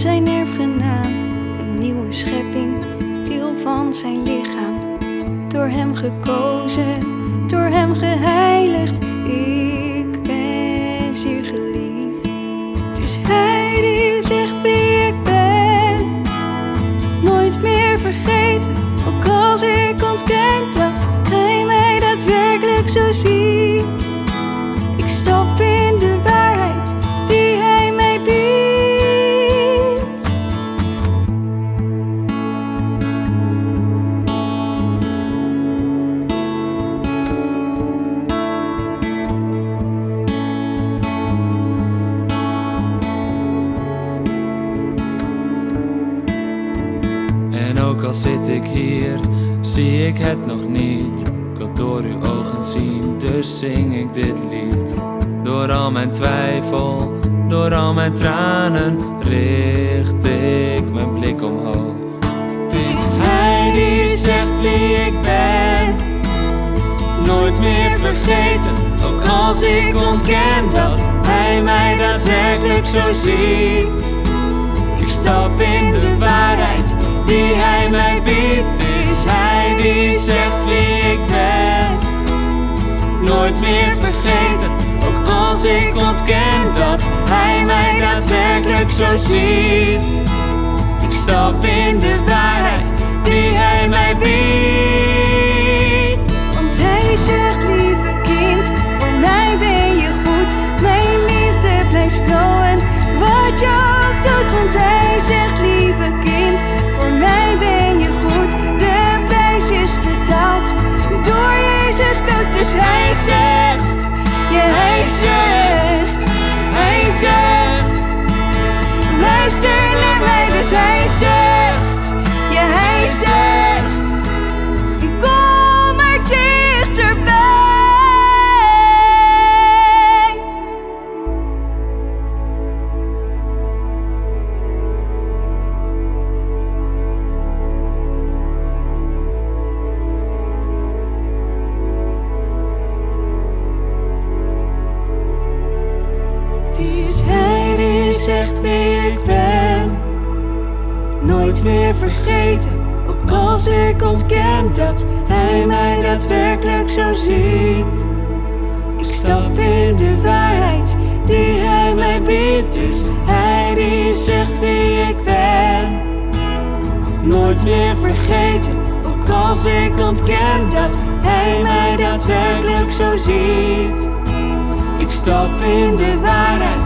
zijn erfgenaam, een nieuwe schepping, deel van zijn lichaam. Door hem gekozen, door hem geheiligd, ik ben zeer geliefd. Het is hij die zegt wie ik ben, nooit meer vergeten, ook als ik ontken dat hij mij daadwerkelijk zo ziet. Ook al zit ik hier, zie ik het nog niet. Ik door uw ogen zien, dus zing ik dit lied. Door al mijn twijfel, door al mijn tranen, richt ik mijn blik omhoog. Het is Hij die zegt wie ik ben, nooit meer vergeten. Ook als ik ontken dat Hij mij daadwerkelijk zo ziet. Ik stap in de waarheid die hij zegt wie ik ben. Nooit meer vergeten, ook als ik ontken dat hij mij daadwerkelijk zo ziet. chasing zegt wie ik ben. Nooit meer vergeten, ook als ik ontken dat hij mij daadwerkelijk zo ziet. Ik stap in de waarheid die hij mij biedt. Is hij die zegt wie ik ben. Nooit meer vergeten, ook als ik ontken dat hij mij daadwerkelijk zo ziet. Ik stap in de waarheid